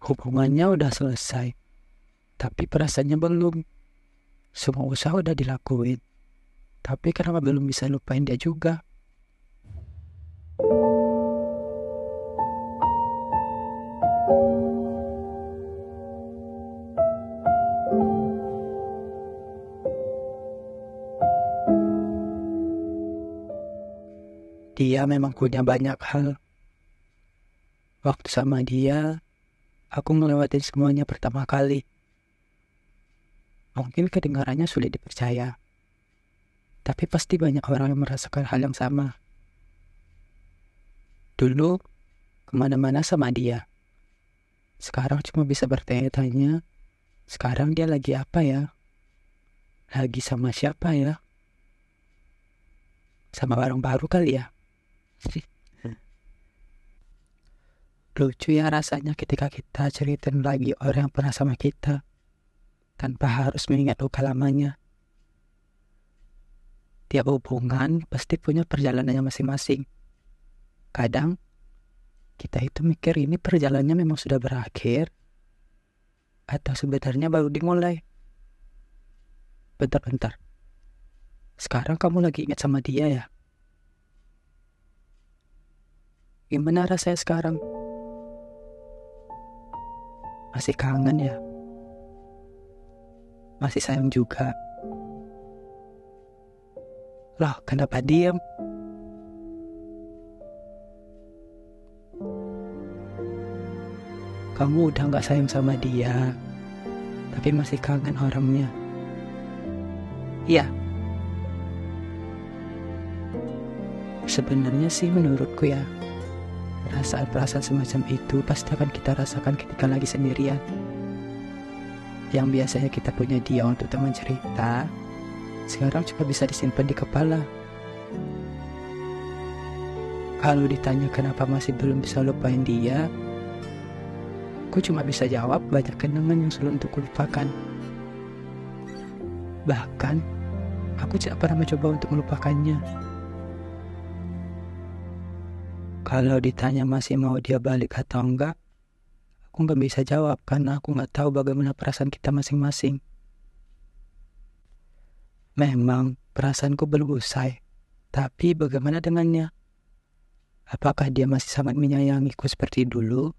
Hubungannya udah selesai, tapi perasaannya belum. Semua usaha udah dilakuin, tapi kenapa belum bisa lupain dia juga? Dia memang punya banyak hal. Waktu sama dia, aku ngelewatin semuanya pertama kali. Mungkin kedengarannya sulit dipercaya, tapi pasti banyak orang yang merasakan hal yang sama. Dulu, ke mana-mana sama dia. Sekarang cuma bisa bertanya-tanya, sekarang dia lagi apa ya? Lagi sama siapa ya? Sama barang baru kali ya? Lucu ya rasanya ketika kita ceritain lagi orang yang pernah sama kita tanpa harus mengingat luka lamanya. Tiap hubungan pasti punya perjalanannya masing-masing. Kadang kita itu mikir ini perjalanannya memang sudah berakhir atau sebenarnya baru dimulai. Bentar-bentar. Sekarang kamu lagi ingat sama dia ya? Gimana rasanya sekarang? Masih kangen ya? Masih sayang juga? Loh, kenapa diem? Kamu udah gak sayang sama dia, tapi masih kangen orangnya. Iya. Sebenarnya sih menurutku ya, perasaan-perasaan semacam itu pasti akan kita rasakan ketika lagi sendirian. Yang biasanya kita punya dia untuk teman cerita, sekarang cuma bisa disimpan di kepala. Kalau ditanya kenapa masih belum bisa lupain dia, aku cuma bisa jawab banyak kenangan yang sulit untuk lupakan. Bahkan, aku tidak pernah mencoba untuk melupakannya. Kalau ditanya masih mau dia balik atau enggak, aku nggak bisa jawab karena aku nggak tahu bagaimana perasaan kita masing-masing. Memang perasaanku belum usai, tapi bagaimana dengannya? Apakah dia masih sangat menyayangiku seperti dulu?